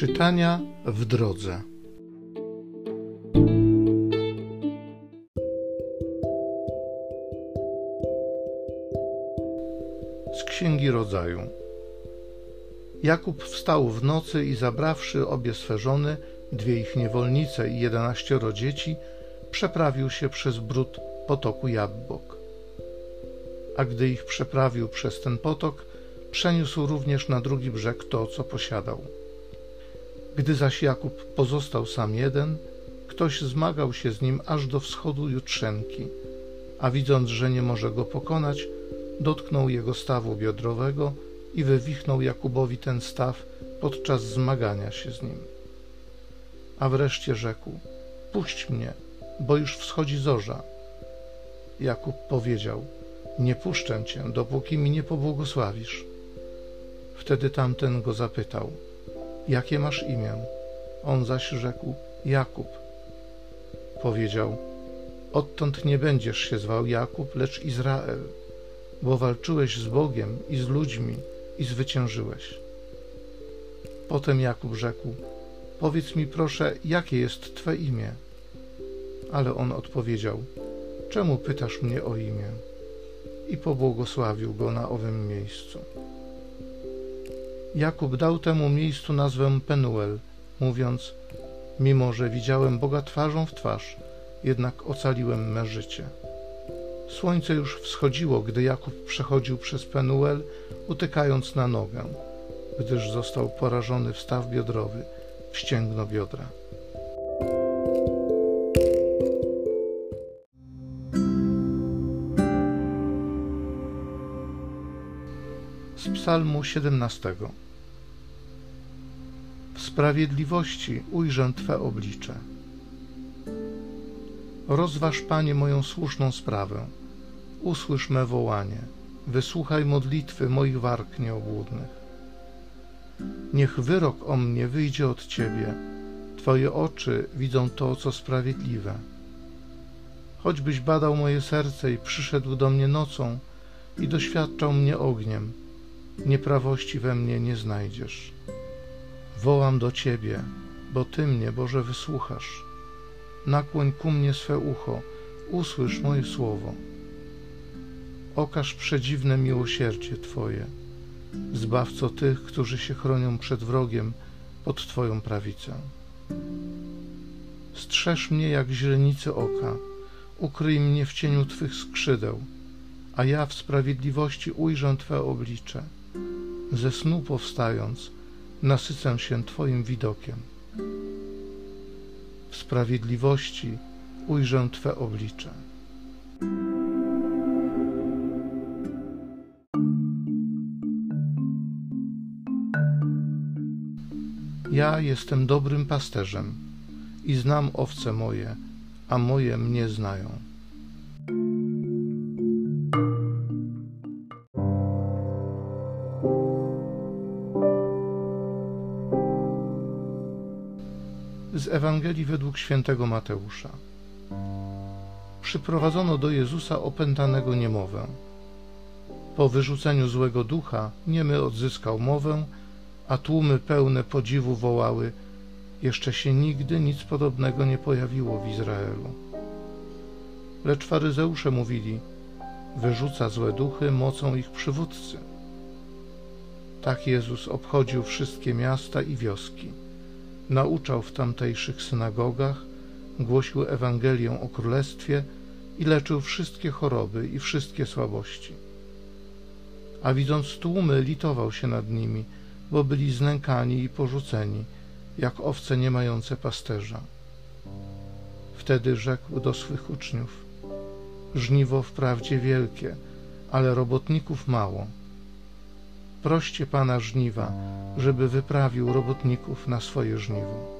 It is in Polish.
Czytania w drodze. Z Księgi Rodzaju. Jakub wstał w nocy i zabrawszy obie swe żony, dwie ich niewolnice i jedenaścioro dzieci, przeprawił się przez brud potoku Jabbok. A gdy ich przeprawił przez ten potok, przeniósł również na drugi brzeg to, co posiadał. Gdy zaś Jakub pozostał sam jeden, ktoś zmagał się z nim aż do wschodu jutrzenki, a widząc, że nie może go pokonać, dotknął jego stawu biodrowego i wywichnął Jakubowi ten staw podczas zmagania się z nim. A wreszcie rzekł: Puść mnie, bo już wschodzi zorza. Jakub powiedział: Nie puszczę cię, dopóki mi nie pobłogosławisz. Wtedy tamten go zapytał: Jakie masz imię? On zaś rzekł: Jakub. Powiedział: Odtąd nie będziesz się zwał Jakub, lecz Izrael, bo walczyłeś z Bogiem i z ludźmi i zwyciężyłeś. Potem Jakub rzekł: Powiedz mi proszę, jakie jest Twe imię? Ale on odpowiedział: Czemu pytasz mnie o imię? I pobłogosławił go na owym miejscu. Jakub dał temu miejscu nazwę Penuel, mówiąc: Mimo, że widziałem Boga twarzą w twarz, jednak ocaliłem me życie. Słońce już wschodziło, gdy Jakub przechodził przez Penuel, utykając na nogę, gdyż został porażony w staw biodrowy, w ścięgno biodra. Z Psalmu 17. W sprawiedliwości ujrzę Twe oblicze. Rozważ, Panie, moją słuszną sprawę. Usłysz me wołanie. Wysłuchaj modlitwy moich warg nieobłudnych. Niech wyrok o mnie wyjdzie od Ciebie. Twoje oczy widzą to, co sprawiedliwe. Choćbyś badał moje serce i przyszedł do mnie nocą i doświadczał mnie ogniem, nieprawości we mnie nie znajdziesz. Wołam do Ciebie, bo Ty mnie, Boże, wysłuchasz. Nakłoń ku mnie swe ucho, usłysz moje słowo. Okaż przedziwne miłosierdzie Twoje, zbawco tych, którzy się chronią przed wrogiem pod Twoją prawicę. Strzeż mnie jak źrenicy oka, ukryj mnie w cieniu Twych skrzydeł, a ja w sprawiedliwości ujrzę Twe oblicze. Ze snu powstając, nasycę się Twoim widokiem. W sprawiedliwości ujrzę Twe oblicze. Ja jestem dobrym pasterzem i znam owce moje, a moje mnie znają. Z Ewangelii według świętego Mateusza. Przyprowadzono do Jezusa opętanego niemowę. Po wyrzuceniu złego ducha niemy odzyskał mowę, a tłumy pełne podziwu wołały: Jeszcze się nigdy nic podobnego nie pojawiło w Izraelu. Lecz faryzeusze mówili: Wyrzuca złe duchy mocą ich przywódcy. Tak Jezus obchodził wszystkie miasta i wioski nauczał w tamtejszych synagogach, głosił Ewangelię o Królestwie i leczył wszystkie choroby i wszystkie słabości. A widząc tłumy, litował się nad nimi, bo byli znękani i porzuceni, jak owce nie mające pasterza. Wtedy rzekł do swych uczniów: Żniwo wprawdzie wielkie, ale robotników mało. Proście Pana żniwa, żeby wyprawił robotników na swoje żniwo.